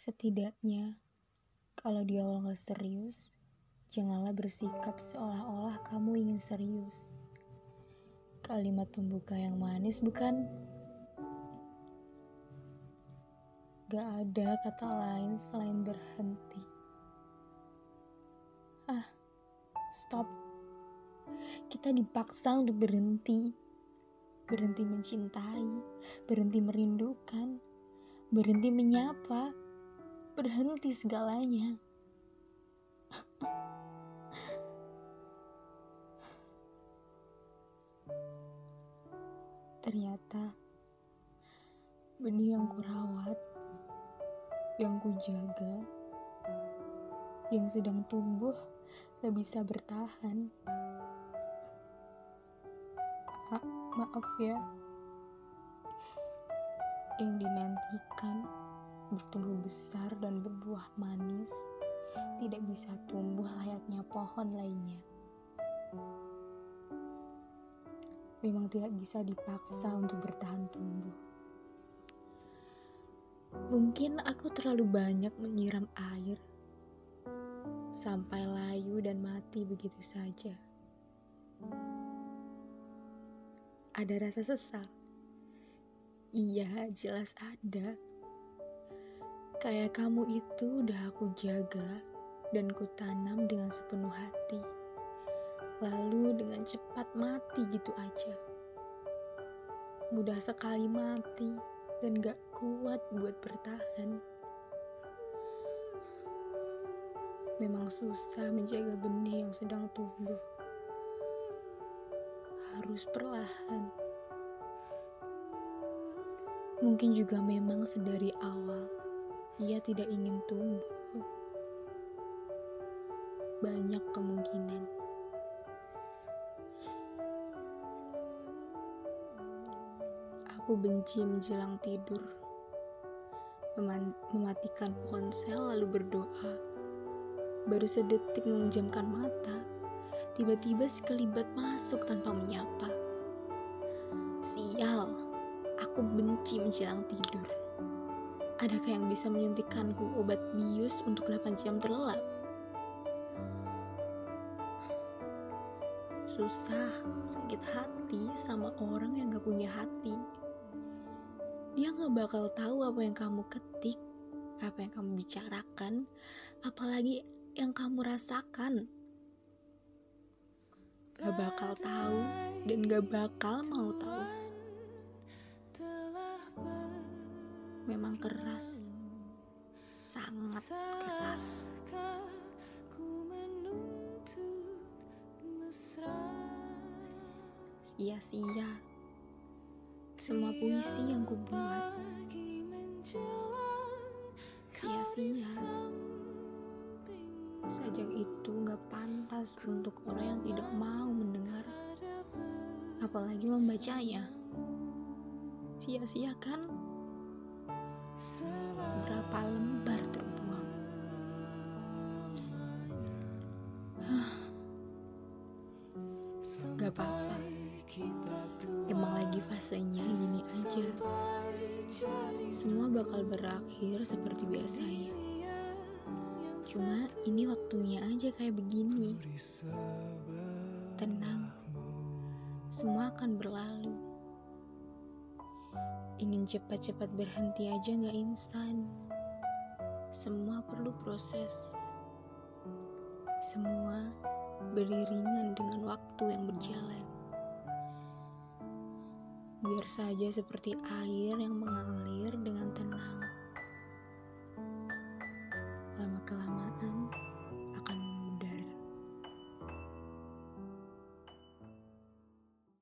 Setidaknya, kalau di awal gak serius, janganlah bersikap seolah-olah kamu ingin serius. Kalimat pembuka yang manis bukan? Gak ada kata lain selain berhenti. Ah, stop. Kita dipaksa untuk berhenti. Berhenti mencintai, berhenti merindukan, berhenti menyapa, berhenti segalanya. Ternyata benih yang kurawat, yang kujaga, yang sedang tumbuh gak bisa bertahan. Ma maaf ya, yang dinantikan bertumbuh besar dan berbuah manis tidak bisa tumbuh layaknya pohon lainnya. Memang tidak bisa dipaksa untuk bertahan tumbuh. Mungkin aku terlalu banyak menyiram air sampai layu dan mati begitu saja. Ada rasa sesal. Iya, jelas ada. Kayak kamu itu udah aku jaga dan ku tanam dengan sepenuh hati. Lalu dengan cepat mati gitu aja. Mudah sekali mati dan gak kuat buat bertahan. Memang susah menjaga benih yang sedang tumbuh. Harus perlahan. Mungkin juga memang sedari awal ia tidak ingin tumbuh. Banyak kemungkinan. Aku benci menjelang tidur. Mem mematikan ponsel lalu berdoa. Baru sedetik memejamkan mata, tiba-tiba sekelibat masuk tanpa menyapa. Sial, aku benci menjelang tidur. Adakah yang bisa menyuntikkanku obat bius untuk 8 jam terlelap? Susah, sakit hati sama orang yang gak punya hati. Dia gak bakal tahu apa yang kamu ketik, apa yang kamu bicarakan, apalagi yang kamu rasakan. Gak bakal tahu dan gak bakal mau tahu. Memang keras, sangat keras. Sia-sia semua puisi yang kubuat. Sia-sia. Sajak itu gak pantas untuk orang yang tidak mau mendengar, apalagi membacanya. Sia-sia kan? Berapa lembar terbuang? Gak apa-apa. Emang lagi fasenya gini aja. Semua bakal berakhir seperti biasanya. Cuma ini waktunya aja kayak begini. Tenang. Semua akan berlalu. Ingin cepat-cepat berhenti aja gak instan. Semua perlu proses. Semua beriringan dengan waktu yang berjalan. Biar saja seperti air yang mengalir dengan tenang.